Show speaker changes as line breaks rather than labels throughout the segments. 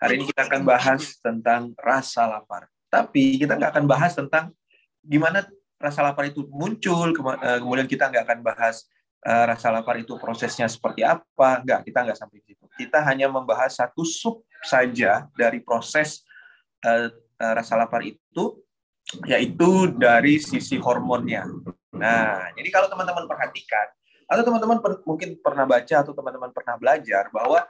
hari ini kita akan bahas tentang rasa lapar. Tapi kita nggak akan bahas tentang gimana rasa lapar itu muncul, eh, kemudian kita nggak akan bahas uh, rasa lapar itu prosesnya seperti apa, nggak, kita nggak sampai situ. Kita hanya membahas satu sub saja dari proses uh, rasa lapar itu, yaitu dari sisi hormonnya. Nah, jadi kalau teman-teman perhatikan, atau teman-teman mungkin pernah baca atau teman-teman pernah belajar bahwa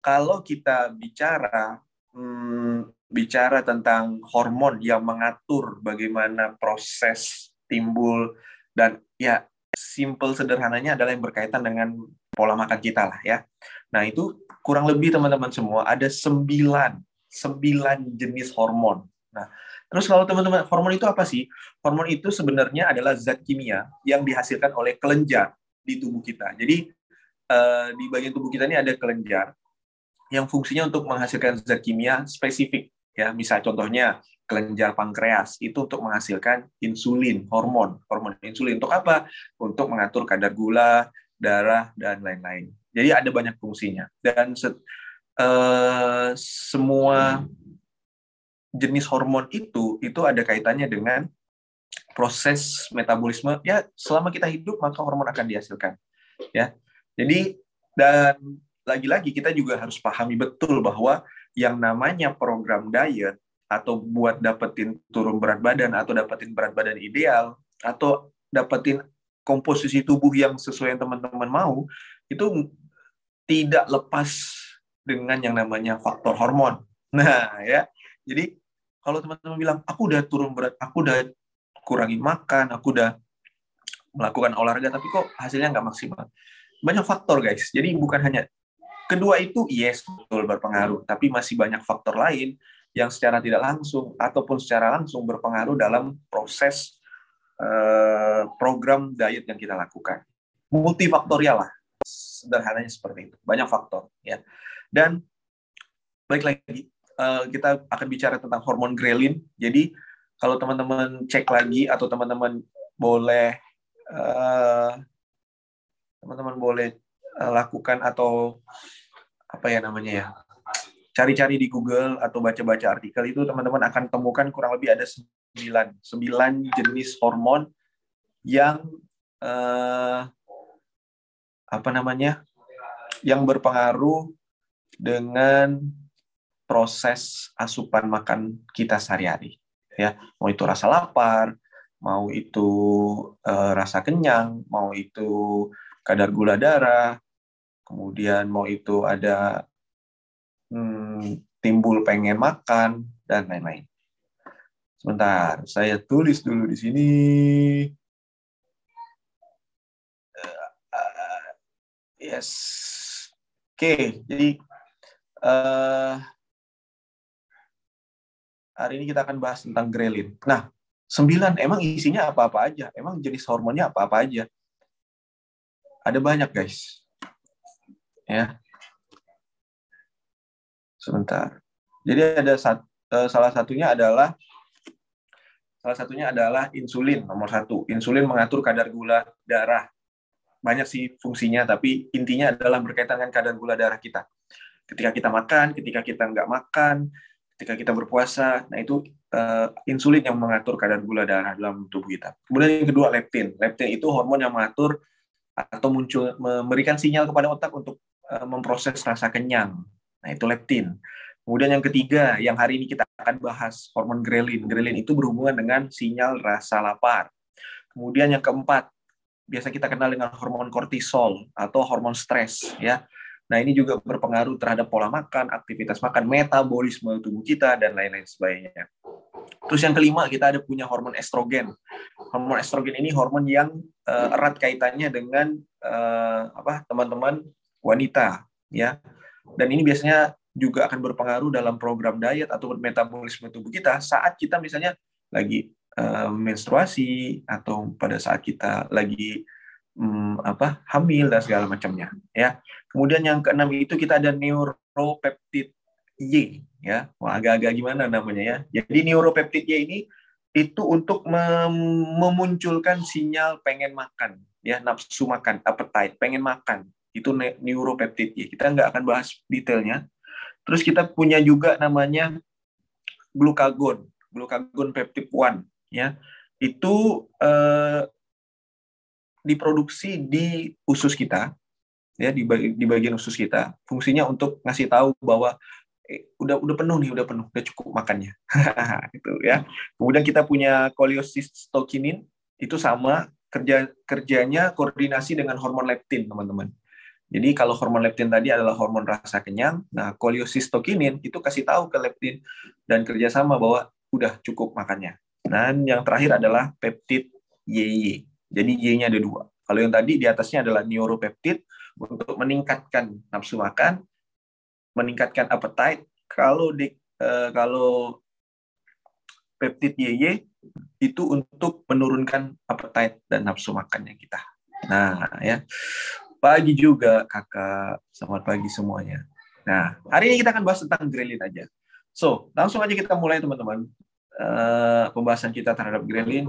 kalau kita bicara hmm, bicara tentang hormon yang mengatur bagaimana proses timbul dan ya simple sederhananya adalah yang berkaitan dengan pola makan kita lah ya. Nah itu kurang lebih teman-teman semua ada sembilan sembilan jenis hormon. Nah terus kalau teman-teman hormon itu apa sih? Hormon itu sebenarnya adalah zat kimia yang dihasilkan oleh kelenjar di tubuh kita. Jadi eh, di bagian tubuh kita ini ada kelenjar yang fungsinya untuk menghasilkan zat kimia spesifik ya. Misal contohnya kelenjar pankreas itu untuk menghasilkan insulin hormon. Hormon insulin untuk apa? Untuk mengatur kadar gula darah dan lain-lain. Jadi ada banyak fungsinya. Dan se uh, semua jenis hormon itu itu ada kaitannya dengan proses metabolisme. Ya selama kita hidup maka hormon akan dihasilkan ya. Jadi dan lagi-lagi kita juga harus pahami betul bahwa yang namanya program diet atau buat dapetin turun berat badan atau dapetin berat badan ideal atau dapetin komposisi tubuh yang sesuai yang teman-teman mau itu tidak lepas dengan yang namanya faktor hormon. Nah, ya. Jadi kalau teman-teman bilang aku udah turun berat, aku udah kurangi makan, aku udah melakukan olahraga tapi kok hasilnya nggak maksimal. Banyak faktor, guys. Jadi bukan hanya Kedua itu yes betul berpengaruh, tapi masih banyak faktor lain yang secara tidak langsung ataupun secara langsung berpengaruh dalam proses uh, program diet yang kita lakukan. Multifaktorial lah, sederhananya seperti itu. Banyak faktor ya. Dan baik lagi uh, kita akan bicara tentang hormon grelin. Jadi kalau teman-teman cek lagi atau teman-teman boleh uh, teman-teman boleh Eh, lakukan atau apa ya namanya ya cari-cari di Google atau baca-baca artikel itu teman-teman akan temukan kurang lebih ada sembilan sembilan jenis hormon yang eh, apa namanya yang berpengaruh dengan proses asupan makan kita sehari-hari ya. Mau itu rasa lapar mau itu eh, rasa kenyang mau itu kadar gula darah kemudian mau itu ada hmm, timbul pengen makan dan lain-lain. Sebentar, saya tulis dulu di sini. Uh, yes. Oke, okay, jadi uh, hari ini kita akan bahas tentang grelin. Nah, sembilan, emang isinya apa-apa aja? Emang jenis hormonnya apa-apa aja? Ada banyak, guys ya. Sebentar. Jadi ada uh, salah satunya adalah salah satunya adalah insulin nomor satu. Insulin mengatur kadar gula darah. Banyak sih fungsinya tapi intinya adalah berkaitan dengan kadar gula darah kita. Ketika kita makan ketika kita nggak makan ketika kita berpuasa nah itu uh, insulin yang mengatur kadar gula darah dalam tubuh kita. Kemudian yang kedua leptin. Leptin itu hormon yang mengatur atau muncul memberikan sinyal kepada otak untuk Eh, memproses rasa kenyang. Nah, itu leptin. Kemudian yang ketiga, yang hari ini kita akan bahas hormon grelin. Grelin itu berhubungan dengan sinyal rasa lapar. Kemudian yang keempat, biasa kita kenal dengan hormon kortisol atau hormon stres ya. Nah, ini juga berpengaruh terhadap pola makan, aktivitas makan, metabolisme tubuh kita dan lain-lain sebagainya. Terus yang kelima kita ada punya hormon estrogen. Hormon estrogen ini hormon yang uh, erat kaitannya dengan uh, apa teman-teman wanita ya. Dan ini biasanya juga akan berpengaruh dalam program diet atau metabolisme tubuh kita saat kita misalnya lagi uh, menstruasi atau pada saat kita lagi um, apa hamil dan segala macamnya ya. Kemudian yang keenam itu kita ada neuropeptid Y ya. Wah agak-agak gimana namanya ya. Jadi neuropeptid Y ini itu untuk mem memunculkan sinyal pengen makan ya nafsu makan appetite pengen makan itu neuropeptid ya. Kita nggak akan bahas detailnya, Terus kita punya juga namanya glukagon, glukagon peptide 1 ya. Itu eh, diproduksi di usus kita ya di, di bagian usus kita. Fungsinya untuk ngasih tahu bahwa eh, udah udah penuh nih, udah penuh, udah cukup makannya. itu ya. Kemudian kita punya cholecystokinin itu sama kerja kerjanya koordinasi dengan hormon leptin, teman-teman. Jadi kalau hormon leptin tadi adalah hormon rasa kenyang, nah cholecystokinin itu kasih tahu ke leptin dan kerjasama bahwa udah cukup makannya. Dan yang terakhir adalah peptid YY. Jadi Y-nya ada dua. Kalau yang tadi di atasnya adalah neuropeptid untuk meningkatkan nafsu makan, meningkatkan appetite. Kalau di eh, kalau peptid YY itu untuk menurunkan appetite dan nafsu makannya kita. Nah, ya pagi juga kakak. Selamat pagi semuanya. Nah, hari ini kita akan bahas tentang grelin aja. So, langsung aja kita mulai teman-teman. Uh, pembahasan kita terhadap grelin.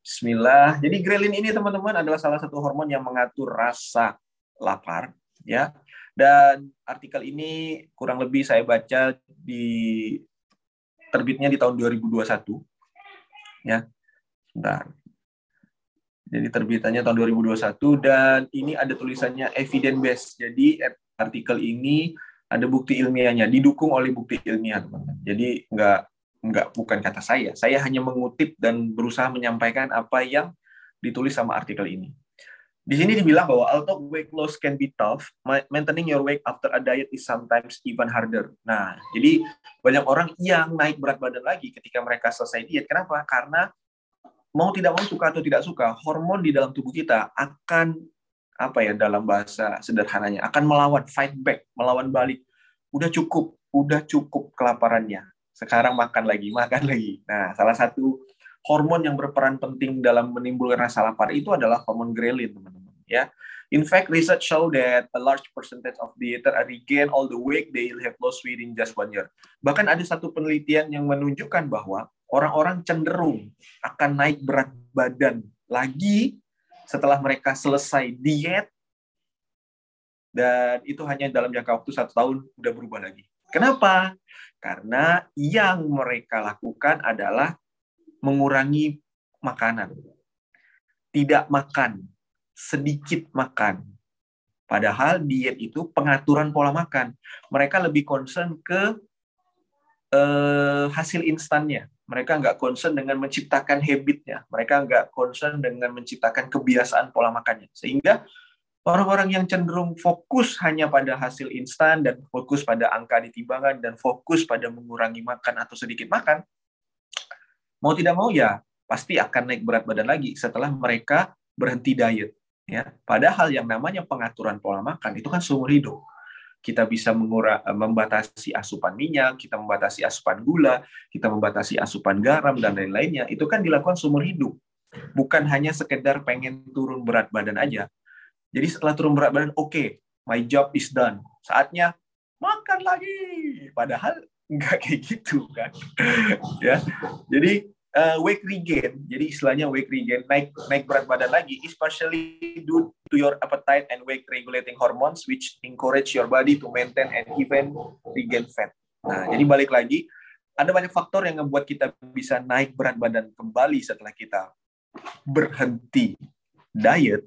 Bismillah. Jadi grelin ini teman-teman adalah salah satu hormon yang mengatur rasa lapar, ya. Dan artikel ini kurang lebih saya baca di terbitnya di tahun 2021. Ya. Sebentar. Jadi terbitannya tahun 2021 dan ini ada tulisannya evidence based. Jadi artikel ini ada bukti ilmiahnya, didukung oleh bukti ilmiah, teman-teman. Jadi nggak nggak bukan kata saya. Saya hanya mengutip dan berusaha menyampaikan apa yang ditulis sama artikel ini. Di sini dibilang bahwa although weight loss can be tough, maintaining your weight after a diet is sometimes even harder. Nah, jadi banyak orang yang naik berat badan lagi ketika mereka selesai diet. Kenapa? Karena mau tidak mau suka atau tidak suka, hormon di dalam tubuh kita akan apa ya dalam bahasa sederhananya akan melawan fight back, melawan balik. Udah cukup, udah cukup kelaparannya. Sekarang makan lagi, makan lagi. Nah, salah satu hormon yang berperan penting dalam menimbulkan rasa lapar itu adalah hormon grelin, teman-teman. Ya, In fact, research show that a large percentage of dieters regain all the weight they have lost within just one year. Bahkan ada satu penelitian yang menunjukkan bahwa orang-orang cenderung akan naik berat badan lagi setelah mereka selesai diet dan itu hanya dalam jangka waktu satu tahun udah berubah lagi. Kenapa? Karena yang mereka lakukan adalah mengurangi makanan, tidak makan, sedikit makan. Padahal diet itu pengaturan pola makan. Mereka lebih concern ke eh, hasil instannya mereka nggak concern dengan menciptakan habitnya, mereka nggak concern dengan menciptakan kebiasaan pola makannya. Sehingga orang-orang yang cenderung fokus hanya pada hasil instan dan fokus pada angka di timbangan dan fokus pada mengurangi makan atau sedikit makan, mau tidak mau ya pasti akan naik berat badan lagi setelah mereka berhenti diet. Ya, padahal yang namanya pengaturan pola makan itu kan seumur hidup kita bisa mengura, membatasi asupan minyak, kita membatasi asupan gula, kita membatasi asupan garam dan lain-lainnya. Itu kan dilakukan seumur hidup. Bukan hanya sekedar pengen turun berat badan aja. Jadi setelah turun berat badan, oke, okay, my job is done. Saatnya makan lagi. Padahal nggak kayak gitu kan. ya. Jadi uh, weight regain, jadi istilahnya weight regain, naik naik berat badan lagi, especially due to your appetite and weight regulating hormones which encourage your body to maintain and even regain fat. Nah, jadi balik lagi, ada banyak faktor yang membuat kita bisa naik berat badan kembali setelah kita berhenti diet.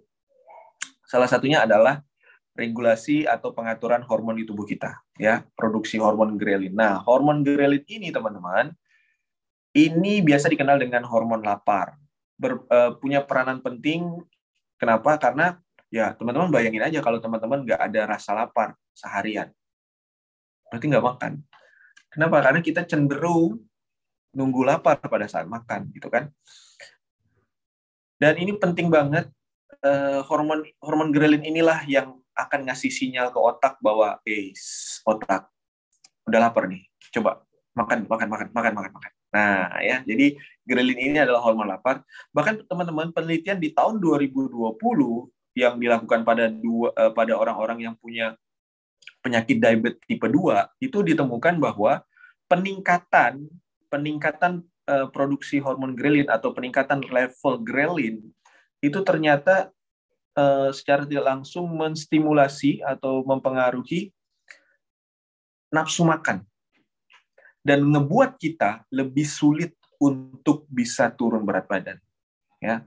Salah satunya adalah regulasi atau pengaturan hormon di tubuh kita, ya, produksi hormon grelin. Nah, hormon grelin ini teman-teman ini biasa dikenal dengan hormon lapar. Ber, uh, punya peranan penting. Kenapa? Karena ya teman-teman bayangin aja kalau teman-teman nggak ada rasa lapar seharian. Berarti nggak makan. Kenapa? Karena kita cenderung nunggu lapar pada saat makan, gitu kan? Dan ini penting banget. Uh, hormon hormon grelin inilah yang akan ngasih sinyal ke otak bahwa, eh, otak udah lapar nih, coba makan, makan, makan, makan, makan, makan. Nah, ya, jadi grelin ini adalah hormon lapar. Bahkan teman-teman penelitian di tahun 2020 yang dilakukan pada dua uh, pada orang-orang yang punya penyakit diabetes tipe 2 itu ditemukan bahwa peningkatan peningkatan uh, produksi hormon grelin atau peningkatan level grelin itu ternyata uh, secara tidak langsung menstimulasi atau mempengaruhi nafsu makan dan ngebuat kita lebih sulit untuk bisa turun berat badan. Ya,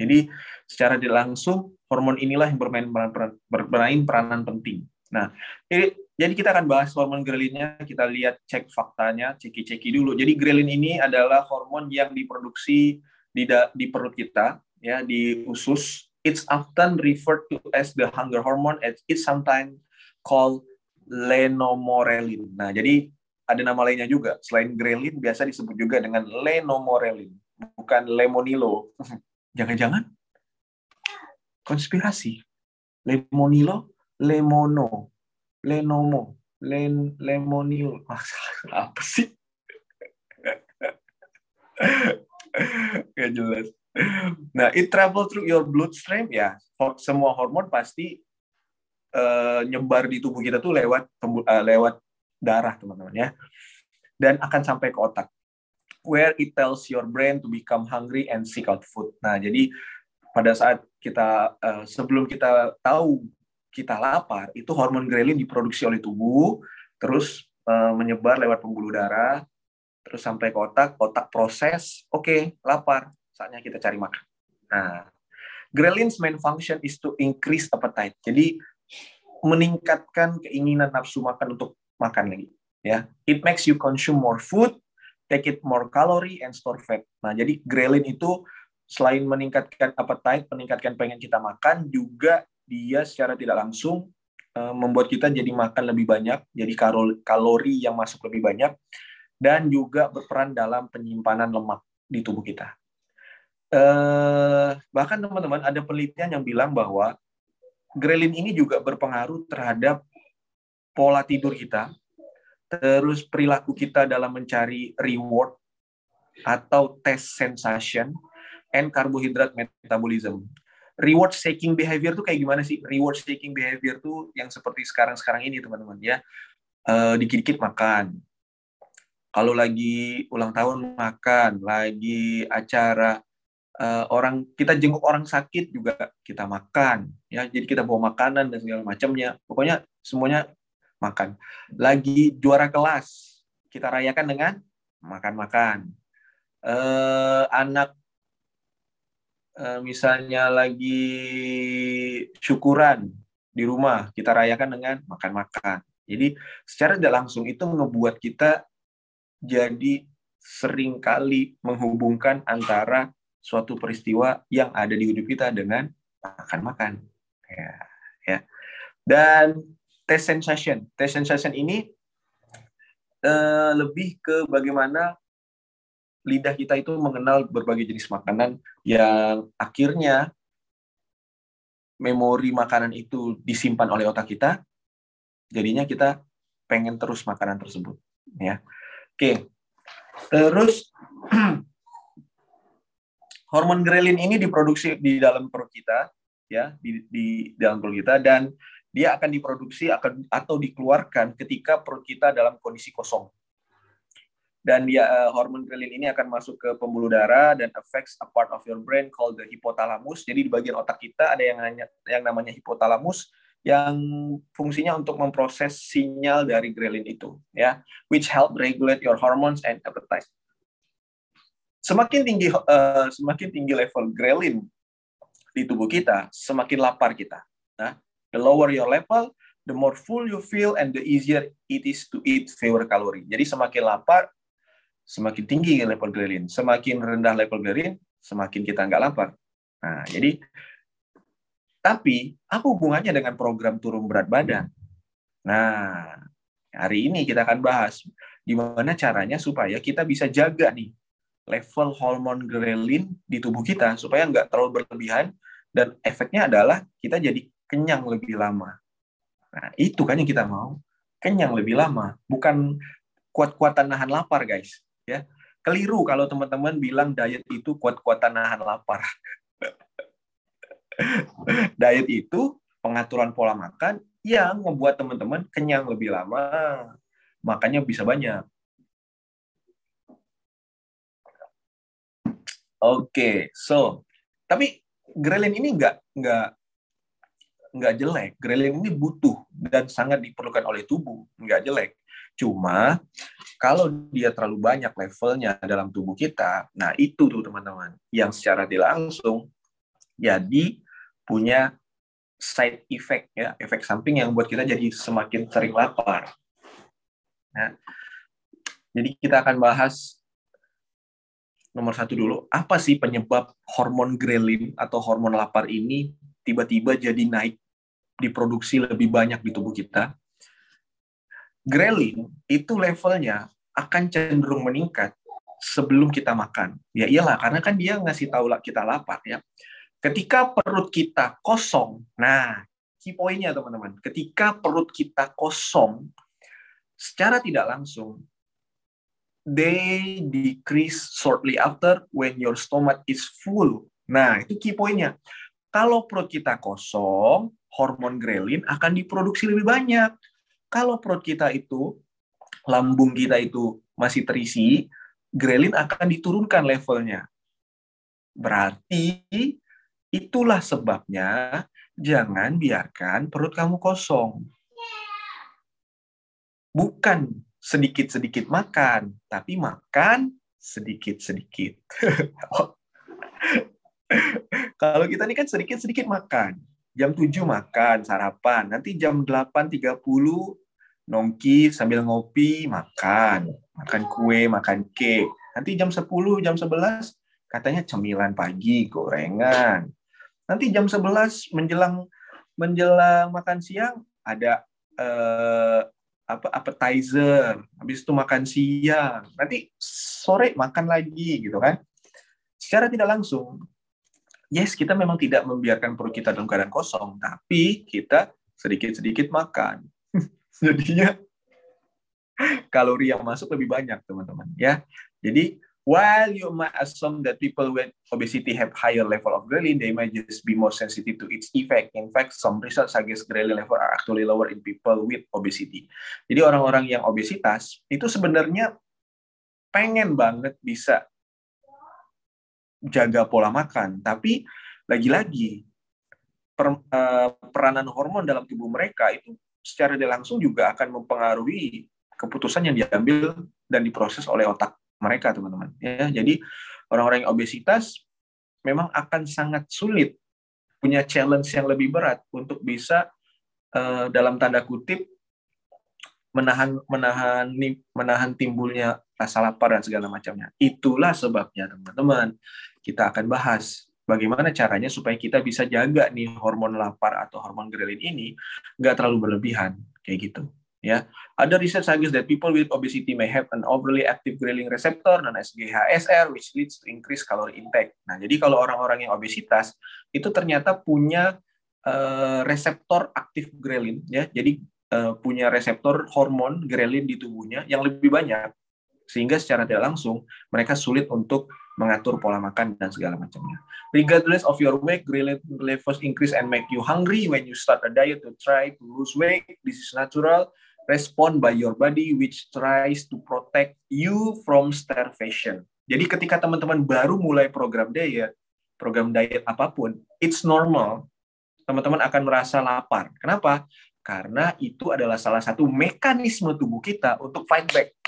jadi secara langsung hormon inilah yang bermain peran, bermain peranan penting. Nah, jadi, jadi kita akan bahas hormon grelinnya. Kita lihat cek faktanya, ceki-ceki dulu. Jadi grelin ini adalah hormon yang diproduksi di di perut kita, ya di usus. It's often referred to as the hunger hormone. It's sometimes called lenomorelin. Nah, jadi ada nama lainnya juga. Selain grelin, biasa disebut juga dengan lenomorelin, bukan lemonilo. Jangan-jangan konspirasi. Lemonilo, lemono, lenomo, len, lemonil. Apa sih? Gak jelas. Nah, it travel through your bloodstream ya. Semua hormon pasti uh, nyebar di tubuh kita tuh lewat uh, lewat darah, teman-teman ya. Dan akan sampai ke otak where it tells your brain to become hungry and seek out food. Nah, jadi pada saat kita uh, sebelum kita tahu kita lapar, itu hormon grelin diproduksi oleh tubuh, terus uh, menyebar lewat pembuluh darah, terus sampai ke otak, otak proses, oke, okay, lapar, saatnya kita cari makan. Nah, grelin's main function is to increase appetite. Jadi meningkatkan keinginan nafsu makan untuk makan lagi. Ya, it makes you consume more food take it more calorie and store fat. Nah, jadi grelin itu selain meningkatkan appetite, meningkatkan pengen kita makan, juga dia secara tidak langsung uh, membuat kita jadi makan lebih banyak, jadi kalori yang masuk lebih banyak, dan juga berperan dalam penyimpanan lemak di tubuh kita. Uh, bahkan teman-teman ada penelitian yang bilang bahwa grelin ini juga berpengaruh terhadap pola tidur kita, terus perilaku kita dalam mencari reward atau test sensation, and carbohydrate metabolism. Reward seeking behavior tuh kayak gimana sih? Reward seeking behavior tuh yang seperti sekarang-sekarang ini teman-teman ya. Uh, dikit-dikit makan. Kalau lagi ulang tahun makan, lagi acara uh, orang kita jenguk orang sakit juga kita makan ya. Jadi kita bawa makanan dan segala macamnya. Pokoknya semuanya makan. Lagi juara kelas, kita rayakan dengan makan-makan. Eh, anak eh, misalnya lagi syukuran di rumah, kita rayakan dengan makan-makan. Jadi secara tidak langsung itu ngebuat kita jadi sering kali menghubungkan antara suatu peristiwa yang ada di hidup kita dengan makan-makan. Ya, ya. Dan test sensation. Test sensation ini uh, lebih ke bagaimana lidah kita itu mengenal berbagai jenis makanan yang akhirnya memori makanan itu disimpan oleh otak kita, jadinya kita pengen terus makanan tersebut. Ya, oke. Terus hormon grelin ini diproduksi di dalam perut kita, ya, di, di dalam perut kita dan dia akan diproduksi akan atau dikeluarkan ketika perut kita dalam kondisi kosong. Dan dia uh, hormon grelin ini akan masuk ke pembuluh darah dan affects a part of your brain called the hypothalamus. Jadi di bagian otak kita ada yang hanya yang namanya hypothalamus yang fungsinya untuk memproses sinyal dari grelin itu, ya, which help regulate your hormones and appetite. Semakin tinggi uh, semakin tinggi level grelin di tubuh kita, semakin lapar kita. Nah, The lower your level, the more full you feel and the easier it is to eat fewer calorie. Jadi semakin lapar, semakin tinggi level grelin. Semakin rendah level grelin, semakin kita nggak lapar. Nah, jadi tapi apa hubungannya dengan program turun berat badan? Nah, hari ini kita akan bahas gimana caranya supaya kita bisa jaga nih level hormon grelin di tubuh kita supaya nggak terlalu berlebihan dan efeknya adalah kita jadi kenyang lebih lama. Nah, itu kan yang kita mau. Kenyang lebih lama, bukan kuat-kuatan nahan lapar, guys. Ya. Keliru kalau teman-teman bilang diet itu kuat-kuatan nahan lapar. diet itu pengaturan pola makan yang membuat teman-teman kenyang lebih lama, makanya bisa banyak. Oke, okay, so tapi grelin ini nggak nggak nggak jelek. Grelin ini butuh dan sangat diperlukan oleh tubuh, nggak jelek. Cuma kalau dia terlalu banyak levelnya dalam tubuh kita, nah itu tuh teman-teman yang secara tidak langsung jadi punya side effect ya, efek samping yang buat kita jadi semakin sering lapar. Nah, jadi kita akan bahas nomor satu dulu, apa sih penyebab hormon grelin atau hormon lapar ini tiba-tiba jadi naik diproduksi lebih banyak di tubuh kita? Grelin itu levelnya akan cenderung meningkat sebelum kita makan. Ya iyalah, karena kan dia ngasih tahu kita lapar ya. Ketika perut kita kosong, nah key poinnya teman-teman, ketika perut kita kosong, secara tidak langsung, they decrease shortly after when your stomach is full. Nah, itu key poinnya. Kalau perut kita kosong, hormon grelin akan diproduksi lebih banyak. Kalau perut kita itu, lambung kita itu masih terisi, grelin akan diturunkan levelnya. Berarti Itulah sebabnya jangan biarkan perut kamu kosong. Bukan sedikit-sedikit makan, tapi makan sedikit-sedikit. Kalau kita ini kan sedikit-sedikit makan. Jam 7 makan, sarapan. Nanti jam 8.30 nongki sambil ngopi, makan. Makan kue, makan cake. Nanti jam 10, jam 11 katanya cemilan pagi, gorengan. Nanti jam 11 menjelang menjelang makan siang ada eh, apa appetizer, habis itu makan siang. Nanti sore makan lagi gitu kan. Secara tidak langsung yes, kita memang tidak membiarkan perut kita dalam keadaan kosong, tapi kita sedikit-sedikit makan. Jadinya kalori yang masuk lebih banyak, teman-teman. Ya, jadi While you might assume that people with obesity have higher level of ghrelin, they might just be more sensitive to its effect. In fact, some research suggest ghrelin level are actually lower in people with obesity. Jadi orang-orang yang obesitas itu sebenarnya pengen banget bisa jaga pola makan, tapi lagi-lagi per, uh, peranan hormon dalam tubuh mereka itu secara langsung juga akan mempengaruhi keputusan yang diambil dan diproses oleh otak mereka teman-teman. Ya jadi orang-orang yang obesitas memang akan sangat sulit punya challenge yang lebih berat untuk bisa uh, dalam tanda kutip menahan menahan menahan timbulnya rasa lapar dan segala macamnya. Itulah sebabnya teman-teman kita akan bahas. Bagaimana caranya supaya kita bisa jaga nih hormon lapar atau hormon grelin ini nggak terlalu berlebihan kayak gitu Ya, ada research suggests that people with obesity may have an overly active ghrelin receptor known as which leads to increased calorie intake. Nah, jadi kalau orang-orang yang obesitas itu ternyata punya uh, reseptor aktif ghrelin, ya, jadi uh, punya reseptor hormon ghrelin di tubuhnya yang lebih banyak, sehingga secara tidak langsung mereka sulit untuk mengatur pola makan dan segala macamnya. Regardless of your weight, ghrelin levels increase and make you hungry when you start a diet to try to lose weight. This is natural respond by your body which tries to protect you from starvation. Jadi ketika teman-teman baru mulai program diet, program diet apa pun, it's normal. Teman-teman akan merasa lapar. Kenapa? Karena itu adalah salah satu mekanisme tubuh kita untuk fight back.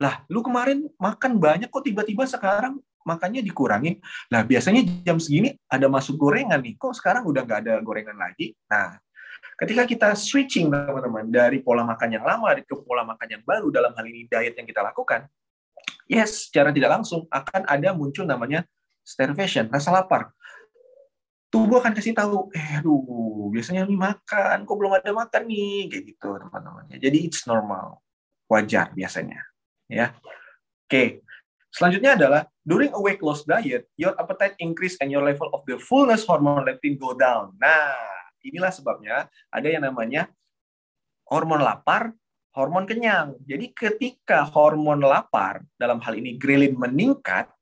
Lah, lu kemarin makan banyak kok tiba-tiba sekarang makannya dikurangin. Lah, biasanya jam segini ada masuk gorengan nih. Kok sekarang udah nggak ada gorengan lagi? Nah, Ketika kita switching teman-teman dari pola makan yang lama ke pola makan yang baru dalam hal ini diet yang kita lakukan, yes, secara tidak langsung akan ada muncul namanya starvation, rasa lapar. Tubuh akan kasih tahu, eh, aduh, biasanya ini makan, kok belum ada makan nih, kayak gitu teman-teman. Jadi it's normal, wajar biasanya, ya. Oke, selanjutnya adalah during a weight loss diet, your appetite increase and your level of the fullness hormone leptin go down. Nah, Inilah sebabnya ada yang namanya hormon lapar, hormon kenyang. Jadi ketika hormon lapar, dalam hal ini grelin meningkat,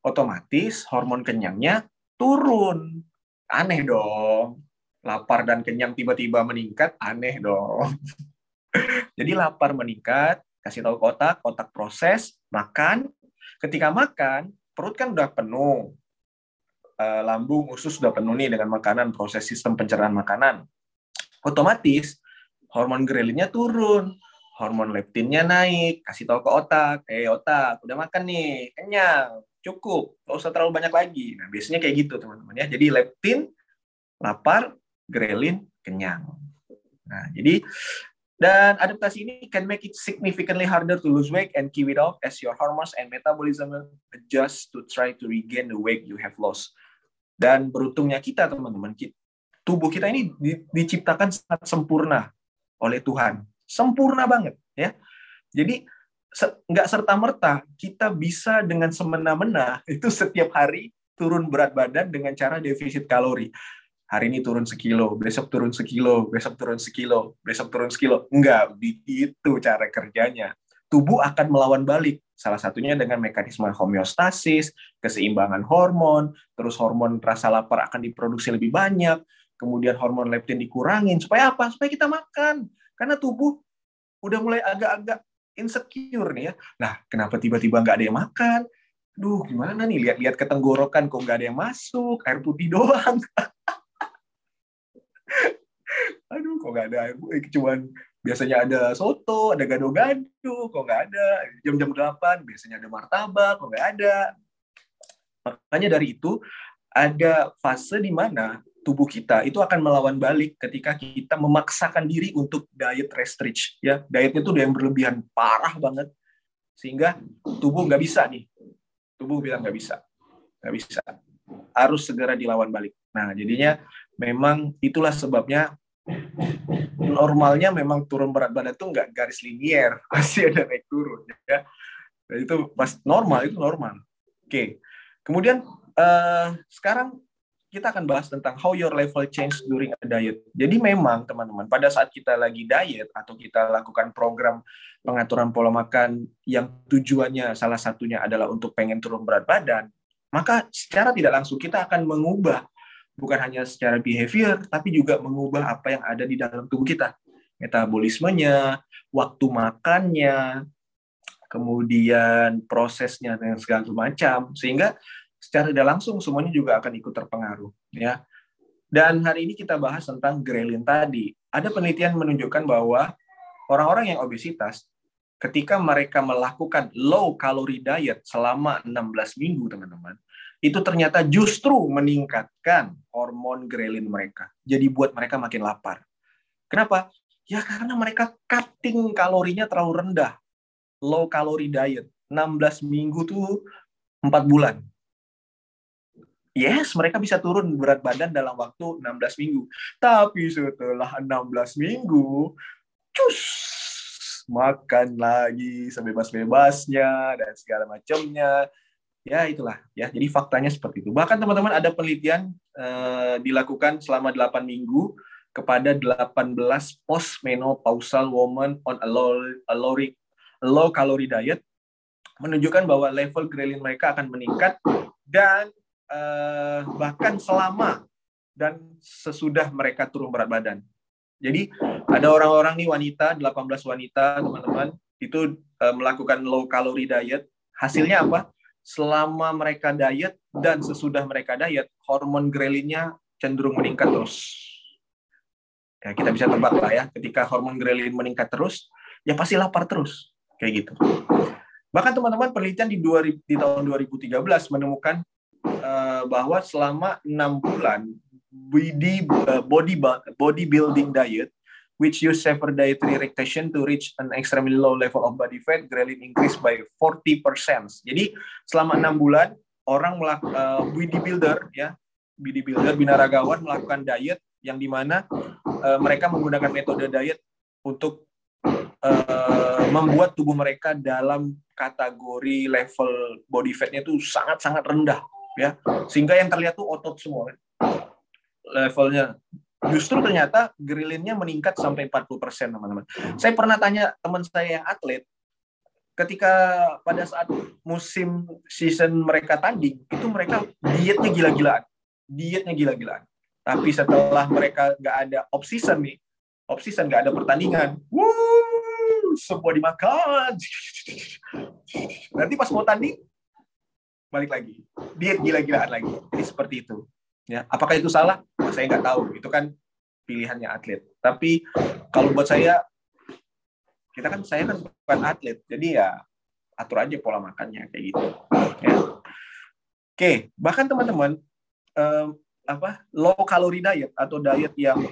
otomatis hormon kenyangnya turun. Aneh dong. Lapar dan kenyang tiba-tiba meningkat, aneh dong. Jadi lapar meningkat, kasih tahu kotak, kotak proses, makan. Ketika makan, perut kan udah penuh uh, lambung, usus sudah penuh nih dengan makanan, proses sistem pencernaan makanan. Otomatis hormon grelinnya turun. hormon leptinnya naik, kasih tahu ke otak, eh otak, udah makan nih, kenyang, cukup, nggak usah terlalu banyak lagi. Nah, biasanya kayak gitu teman-teman ya. Jadi leptin, lapar, grelin, kenyang. Nah, jadi dan adaptasi ini can make it significantly harder to lose weight and keep it off as your hormones and metabolism adjust to try to regain the weight you have lost. Dan beruntungnya kita teman-teman, tubuh kita ini diciptakan sangat sempurna oleh Tuhan sempurna banget ya. Jadi nggak serta merta kita bisa dengan semena-mena itu setiap hari turun berat badan dengan cara defisit kalori. Hari ini turun sekilo, besok turun sekilo, besok turun sekilo, besok turun sekilo. Enggak, begitu cara kerjanya. Tubuh akan melawan balik. Salah satunya dengan mekanisme homeostasis, keseimbangan hormon, terus hormon rasa lapar akan diproduksi lebih banyak, kemudian hormon leptin dikurangin. Supaya apa? Supaya kita makan karena tubuh udah mulai agak-agak insecure nih ya. Nah, kenapa tiba-tiba nggak ada yang makan? Duh, gimana nih? Lihat-lihat ke tenggorokan kok nggak ada yang masuk, air putih doang. Aduh, kok nggak ada putih? Cuman biasanya ada soto, ada gado-gado, kok nggak ada. Jam-jam 8 biasanya ada martabak, kok nggak ada. Makanya dari itu, ada fase di mana tubuh kita itu akan melawan balik ketika kita memaksakan diri untuk diet restrict ya dietnya itu yang berlebihan parah banget sehingga tubuh nggak bisa nih tubuh bilang nggak bisa nggak bisa harus segera dilawan balik nah jadinya memang itulah sebabnya normalnya memang turun berat badan itu nggak garis linier pasti ada naik turun ya. Dan itu pas normal itu normal. Oke. Kemudian uh, sekarang kita akan bahas tentang how your level change during a diet. Jadi memang teman-teman, pada saat kita lagi diet atau kita lakukan program pengaturan pola makan yang tujuannya salah satunya adalah untuk pengen turun berat badan, maka secara tidak langsung kita akan mengubah bukan hanya secara behavior, tapi juga mengubah apa yang ada di dalam tubuh kita. Metabolismenya, waktu makannya, kemudian prosesnya dan segala macam. Sehingga secara tidak langsung semuanya juga akan ikut terpengaruh ya. Dan hari ini kita bahas tentang grelin tadi. Ada penelitian menunjukkan bahwa orang-orang yang obesitas ketika mereka melakukan low calorie diet selama 16 minggu, teman-teman, itu ternyata justru meningkatkan hormon grelin mereka. Jadi buat mereka makin lapar. Kenapa? Ya karena mereka cutting kalorinya terlalu rendah. Low calorie diet. 16 minggu tuh 4 bulan yes, mereka bisa turun berat badan dalam waktu 16 minggu. Tapi setelah 16 minggu, cus, makan lagi sebebas-bebasnya dan segala macamnya. Ya itulah ya. Jadi faktanya seperti itu. Bahkan teman-teman ada penelitian eh, dilakukan selama 8 minggu kepada 18 postmenopausal woman on a low, a low, a low calorie diet menunjukkan bahwa level grelin mereka akan meningkat dan eh, bahkan selama dan sesudah mereka turun berat badan. Jadi ada orang-orang nih wanita, 18 wanita teman-teman, itu eh, melakukan low calorie diet. Hasilnya apa? Selama mereka diet dan sesudah mereka diet, hormon grelinnya cenderung meningkat terus. Ya, kita bisa tebak lah ya, ketika hormon grelin meningkat terus, ya pasti lapar terus. Kayak gitu. Bahkan teman-teman penelitian di, 2000, di tahun 2013 menemukan Eh, bahwa selama enam bulan body uh, body bodybuilding diet which use severe dietary restriction to reach an extremely low level of body fat, ghrelin increase by 40%. Jadi selama enam bulan orang melakukan uh, bodybuilder ya, bodybuilder binaragawan melakukan diet yang di mana uh, mereka menggunakan metode diet untuk uh, membuat tubuh mereka dalam kategori level body fatnya itu sangat-sangat rendah ya sehingga yang terlihat tuh otot semua levelnya justru ternyata grillinnya meningkat sampai 40 persen teman-teman. Saya pernah tanya teman saya yang atlet ketika pada saat musim season mereka tanding itu mereka dietnya gila-gilaan. Dietnya gila-gilaan. Tapi setelah mereka nggak ada off season nih off season nggak ada pertandingan wuh, semua dimakan. Nanti pas mau tanding balik lagi. Diet gila-gilaan lagi. Jadi seperti itu ya apakah itu salah oh, saya nggak tahu itu kan pilihannya atlet tapi kalau buat saya kita kan saya kan bukan atlet, jadi ya atur aja pola makannya kayak gitu. Ya. Oke, bahkan teman-teman um, apa low calorie diet atau diet yang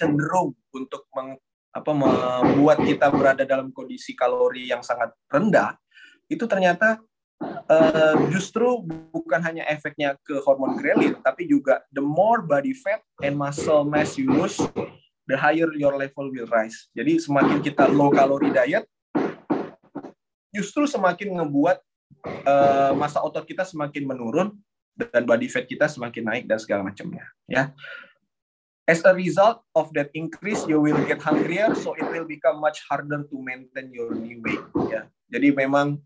cenderung untuk meng, apa membuat kita berada dalam kondisi kalori yang sangat rendah itu ternyata justru bukan hanya efeknya ke hormon ghrelin tapi juga the more body fat and muscle mass you lose the higher your level will rise. Jadi semakin kita low calorie diet, justru semakin ngebuat uh, masa otot kita semakin menurun dan body fat kita semakin naik dan segala macamnya. Ya. As a result of that increase, you will get hungrier, so it will become much harder to maintain your new weight. Ya. Jadi memang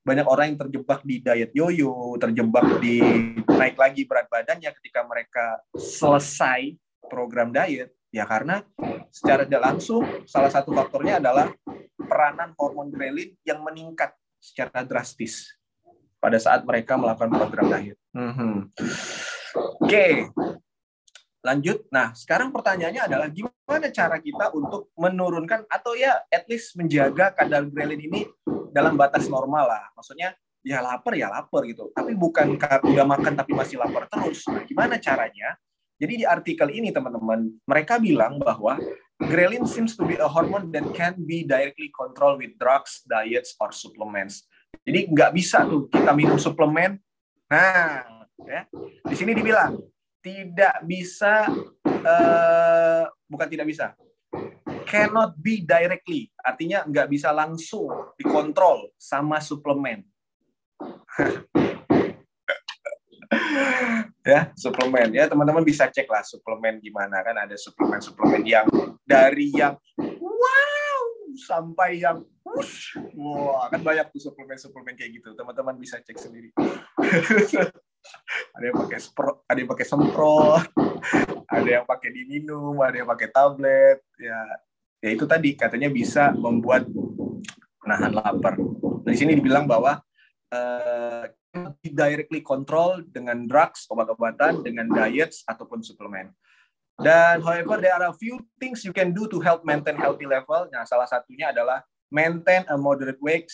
banyak orang yang terjebak di diet yoyo, terjebak di naik lagi berat badannya ketika mereka selesai program diet Ya karena secara tidak langsung salah satu faktornya adalah peranan hormon grelin yang meningkat secara drastis pada saat mereka melakukan program diet. Mm -hmm. Oke, okay. lanjut. Nah, sekarang pertanyaannya adalah gimana cara kita untuk menurunkan atau ya at least menjaga kadar grelin ini dalam batas normal lah. Maksudnya ya lapar ya lapar gitu. Tapi bukan udah makan tapi masih lapar terus. Nah, gimana caranya jadi di artikel ini teman-teman, mereka bilang bahwa ghrelin seems to be a hormone that can be directly controlled with drugs, diets, or supplements. Jadi nggak bisa tuh kita minum suplemen. Nah, ya. di sini dibilang tidak bisa, uh, bukan tidak bisa, cannot be directly, artinya nggak bisa langsung dikontrol sama suplemen. ya suplemen. Ya teman-teman bisa cek lah suplemen gimana. Kan ada suplemen-suplemen yang dari yang wow sampai yang wush, wah kan banyak tuh suplemen-suplemen kayak gitu. Teman-teman bisa cek sendiri. Ada yang pakai semprot ada yang pakai semprot ada yang pakai diminum ada yang pakai tablet ya ya itu tadi katanya bisa membuat menahan lapar di sini dibilang bahwa uh, directly control dengan drugs, obat-obatan, dengan diets ataupun suplemen. Dan however, there are a few things you can do to help maintain healthy level. Nah, salah satunya adalah maintain a moderate weight.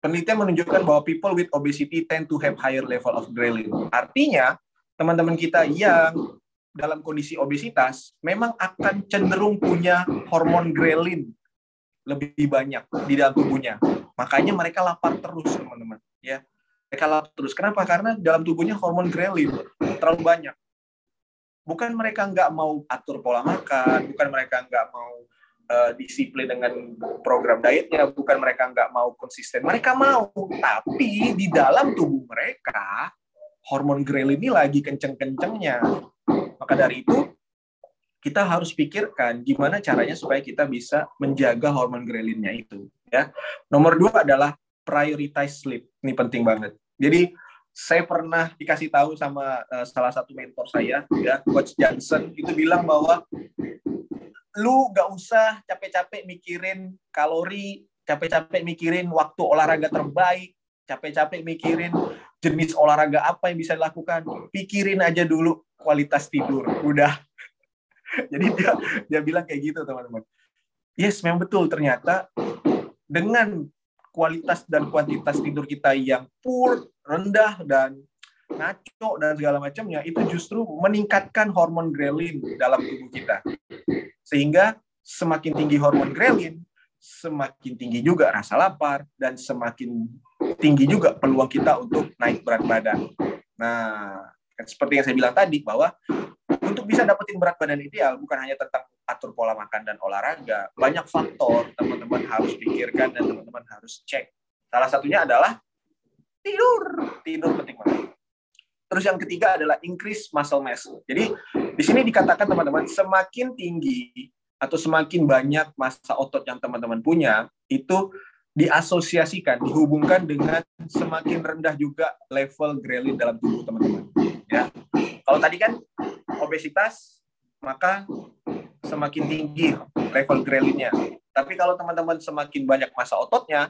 Penelitian menunjukkan bahwa people with obesity tend to have higher level of ghrelin. Artinya, teman-teman kita yang dalam kondisi obesitas memang akan cenderung punya hormon ghrelin lebih banyak di dalam tubuhnya. Makanya mereka lapar terus, teman-teman. Ya, mereka lapar terus. Kenapa? Karena dalam tubuhnya hormon ghrelin terlalu banyak. Bukan mereka nggak mau atur pola makan, bukan mereka nggak mau uh, disiplin dengan program dietnya, bukan mereka nggak mau konsisten. Mereka mau, tapi di dalam tubuh mereka hormon ghrelin ini lagi kenceng-kencengnya. Maka dari itu kita harus pikirkan gimana caranya supaya kita bisa menjaga hormon grelinnya itu. Ya, nomor dua adalah prioritize sleep. Ini penting banget. Jadi saya pernah dikasih tahu sama uh, salah satu mentor saya, ya Coach Johnson, itu bilang bahwa lu gak usah capek-capek mikirin kalori, capek-capek mikirin waktu olahraga terbaik, capek-capek mikirin jenis olahraga apa yang bisa dilakukan. Pikirin aja dulu kualitas tidur. Udah. Jadi dia dia bilang kayak gitu teman-teman. Yes, memang betul ternyata dengan kualitas dan kuantitas tidur kita yang poor, rendah dan ngaco dan segala macamnya itu justru meningkatkan hormon ghrelin dalam tubuh kita. Sehingga semakin tinggi hormon ghrelin, semakin tinggi juga rasa lapar dan semakin tinggi juga peluang kita untuk naik berat badan. Nah, seperti yang saya bilang tadi bahwa untuk bisa dapetin berat badan ideal bukan hanya tentang atur pola makan dan olahraga, banyak faktor teman-teman harus pikirkan dan teman-teman harus cek. Salah satunya adalah tidur. Tidur penting banget. Terus yang ketiga adalah increase muscle mass. Jadi di sini dikatakan teman-teman semakin tinggi atau semakin banyak massa otot yang teman-teman punya itu diasosiasikan, dihubungkan dengan semakin rendah juga level grelin dalam tubuh teman-teman. Ya, kalau tadi kan obesitas, maka semakin tinggi level grelinnya. Tapi kalau teman-teman semakin banyak masa ototnya,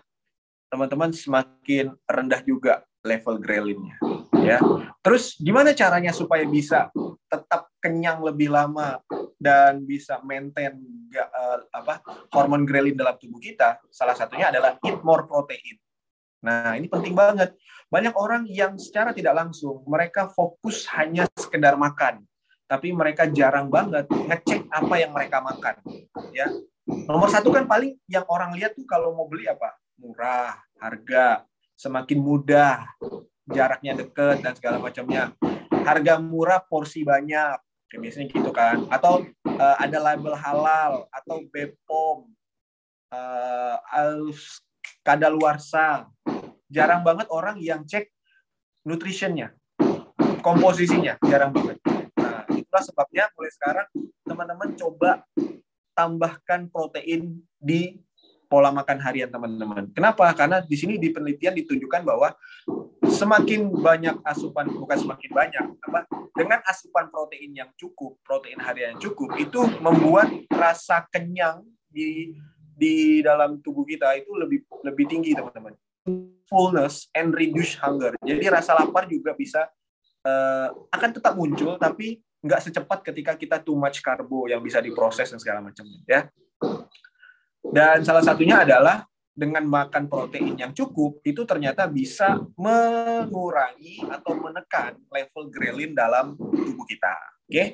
teman-teman semakin rendah juga level grelinnya. Ya. Terus gimana caranya supaya bisa tetap kenyang lebih lama dan bisa maintain uh, apa hormon grelin dalam tubuh kita, salah satunya adalah eat more protein. Nah, ini penting banget. Banyak orang yang secara tidak langsung mereka fokus hanya sekedar makan, tapi mereka jarang banget ngecek apa yang mereka makan. Ya, nomor satu kan paling yang orang lihat tuh kalau mau beli apa murah, harga, semakin mudah, jaraknya deket dan segala macamnya. Harga murah, porsi banyak, kayak biasanya gitu kan. Atau uh, ada label halal atau BPOM, uh, kadaluarsa. Jarang banget orang yang cek nutritionnya, komposisinya, jarang banget. Nah, itulah sebabnya mulai sekarang teman-teman coba tambahkan protein di pola makan harian teman-teman. Kenapa? Karena di sini di penelitian ditunjukkan bahwa semakin banyak asupan bukan semakin banyak apa dengan asupan protein yang cukup, protein harian yang cukup itu membuat rasa kenyang di di dalam tubuh kita itu lebih lebih tinggi teman-teman. Fullness and reduce hunger. Jadi rasa lapar juga bisa uh, akan tetap muncul tapi nggak secepat ketika kita too much karbo yang bisa diproses dan segala macam ya. Dan salah satunya adalah dengan makan protein yang cukup itu ternyata bisa mengurangi atau menekan level grelin dalam tubuh kita. Oke. Okay?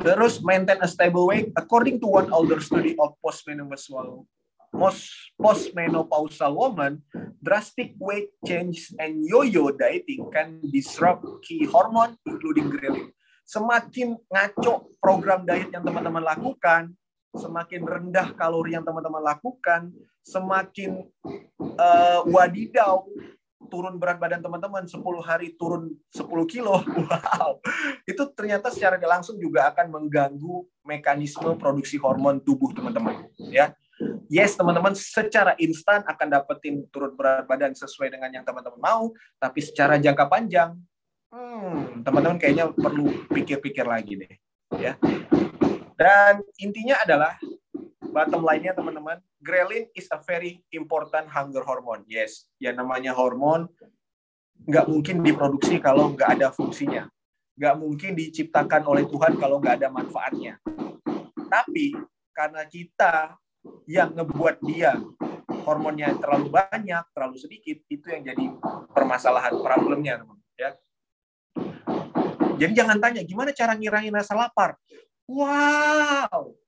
Terus maintain a stable weight according to one older study of postmenopausal most postmenopausal woman, drastic weight change and yo-yo dieting can disrupt key hormone including ghrelin. Semakin ngaco program diet yang teman-teman lakukan, semakin rendah kalori yang teman-teman lakukan, semakin uh, wadidau turun berat badan teman-teman 10 hari turun 10 kilo. Wow. Itu ternyata secara langsung juga akan mengganggu mekanisme produksi hormon tubuh teman-teman, ya. Yes, teman-teman secara instan akan dapetin turun berat badan sesuai dengan yang teman-teman mau, tapi secara jangka panjang hmm, teman-teman kayaknya perlu pikir-pikir lagi deh, ya. Dan intinya adalah bottom line-nya teman-teman, ghrelin is a very important hunger hormone. Yes, ya namanya hormon nggak mungkin diproduksi kalau nggak ada fungsinya. Nggak mungkin diciptakan oleh Tuhan kalau nggak ada manfaatnya. Tapi karena kita yang ngebuat dia hormonnya terlalu banyak, terlalu sedikit, itu yang jadi permasalahan, problemnya, teman. Ya. Jadi jangan tanya gimana cara ngirangin rasa lapar. Wow,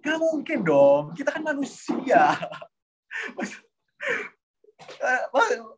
nggak mungkin dong. Kita kan manusia. Masa,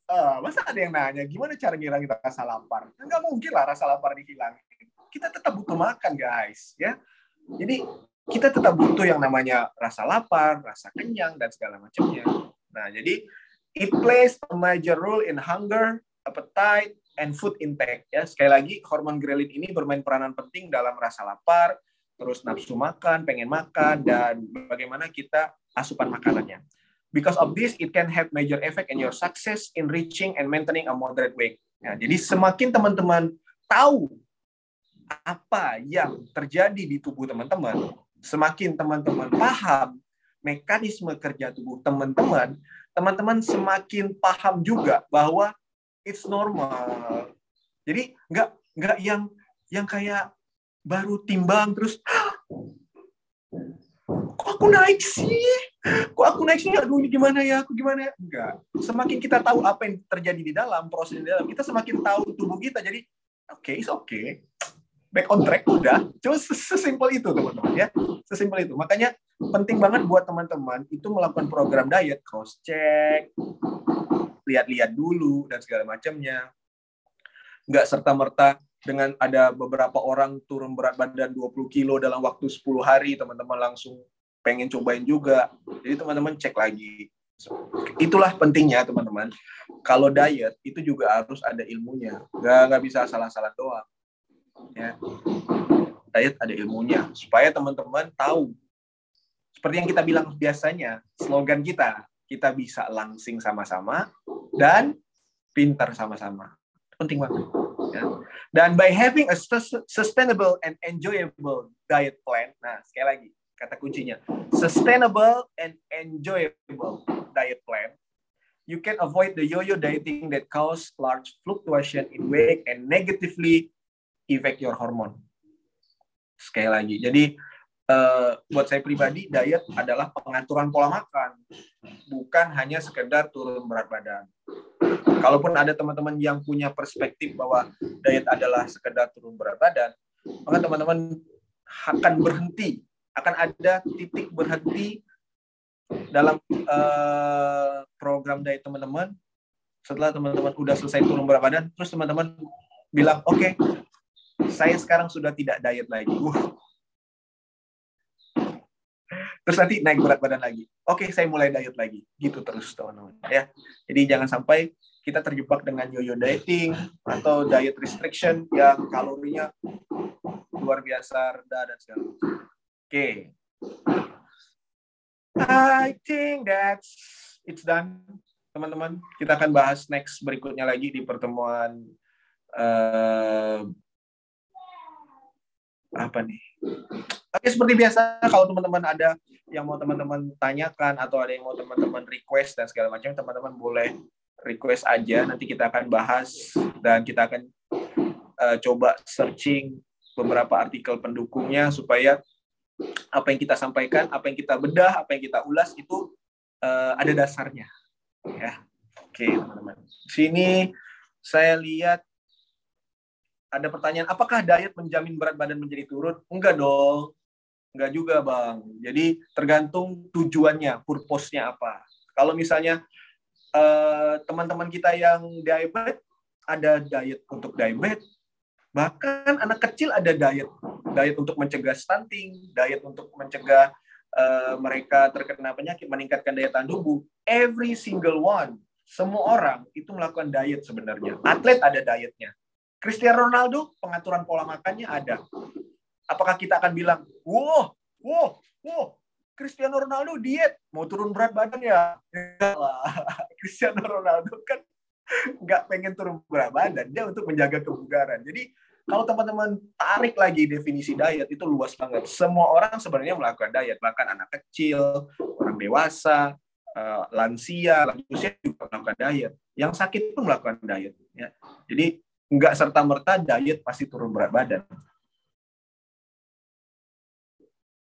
uh, masa ada yang nanya gimana cara ngilangin rasa lapar? Nggak mungkin lah rasa lapar dihilangin. Kita tetap butuh makan, guys. Ya, jadi kita tetap butuh yang namanya rasa lapar, rasa kenyang dan segala macamnya. Nah, jadi it plays a major role in hunger, appetite, and food intake. Ya, sekali lagi hormon ghrelin ini bermain peranan penting dalam rasa lapar, terus nafsu makan, pengen makan, dan bagaimana kita asupan makanannya. Because of this, it can have major effect in your success in reaching and maintaining a moderate weight. Ya, jadi semakin teman-teman tahu apa yang terjadi di tubuh teman-teman, semakin teman-teman paham mekanisme kerja tubuh teman-teman, teman-teman semakin paham juga bahwa it's normal. Jadi nggak nggak yang yang kayak baru timbang terus kok aku naik sih? Kok aku naik sih? Aduh ini gimana ya? Aku gimana ya? Enggak. Semakin kita tahu apa yang terjadi di dalam proses di dalam kita semakin tahu tubuh kita. Jadi oke okay, oke okay. back on track udah. Cuma sesimpel itu teman-teman ya. Sesimpel itu. Makanya penting banget buat teman-teman itu melakukan program diet cross check lihat-lihat dulu dan segala macamnya. Nggak serta merta dengan ada beberapa orang turun berat badan 20 kilo dalam waktu 10 hari, teman-teman langsung pengen cobain juga. Jadi teman-teman cek lagi. Itulah pentingnya teman-teman. Kalau diet itu juga harus ada ilmunya. Gak, nggak bisa salah-salah doang. Ya. Diet ada ilmunya. Supaya teman-teman tahu. Seperti yang kita bilang biasanya, slogan kita, kita bisa langsing sama-sama dan pintar sama-sama. Penting banget. Ya. Dan by having a sustainable and enjoyable diet plan, nah sekali lagi kata kuncinya, sustainable and enjoyable diet plan, you can avoid the yo-yo dieting that cause large fluctuation in weight and negatively affect your hormone. Sekali lagi, jadi uh, buat saya pribadi diet adalah pengaturan pola makan, bukan hanya sekedar turun berat badan. Kalaupun ada teman-teman yang punya perspektif bahwa diet adalah sekedar turun berat badan, maka teman-teman akan berhenti, akan ada titik berhenti dalam uh, program diet teman-teman. Setelah teman-teman udah selesai turun berat badan, terus teman-teman bilang, oke, okay, saya sekarang sudah tidak diet lagi. Uh, terus nanti naik berat badan lagi. Oke, saya mulai diet lagi. Gitu terus teman-teman ya. Jadi jangan sampai kita terjebak dengan yo-yo dieting atau diet restriction yang kalorinya luar biasa rendah dan segala. Oke. I think that's it's done teman-teman. Kita akan bahas next berikutnya lagi di pertemuan uh, apa nih? Oke, seperti biasa kalau teman-teman ada yang mau teman-teman tanyakan atau ada yang mau teman-teman request dan segala macam, teman-teman boleh request aja. Nanti kita akan bahas dan kita akan uh, coba searching beberapa artikel pendukungnya supaya apa yang kita sampaikan, apa yang kita bedah, apa yang kita ulas itu uh, ada dasarnya. Ya, oke teman-teman. Sini saya lihat ada pertanyaan, apakah diet menjamin berat badan menjadi turun? Enggak dong. Enggak juga, Bang. Jadi tergantung tujuannya, purpose-nya apa. Kalau misalnya eh, teman-teman kita yang diabetes, ada diet untuk diabetes, bahkan anak kecil ada diet, diet untuk mencegah stunting, diet untuk mencegah uh, mereka terkena penyakit, meningkatkan daya tahan tubuh. Every single one, semua orang itu melakukan diet sebenarnya. Atlet ada dietnya. Cristiano Ronaldo pengaturan pola makannya ada apakah kita akan bilang, wow, wow, wow, Cristiano Ronaldo diet, mau turun berat badan ya? Cristiano Ronaldo kan nggak pengen turun berat badan, dia untuk menjaga kebugaran. Jadi kalau teman-teman tarik lagi definisi diet itu luas banget. Semua orang sebenarnya melakukan diet, bahkan anak kecil, orang dewasa, uh, lansia, lansia juga melakukan diet. Yang sakit pun melakukan diet. Ya. Jadi nggak serta merta diet pasti turun berat badan.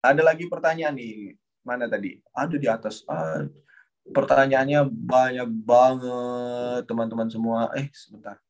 Ada lagi pertanyaan nih. Mana tadi? Ada di atas. Ah, pertanyaannya banyak banget, teman-teman semua. Eh, sebentar.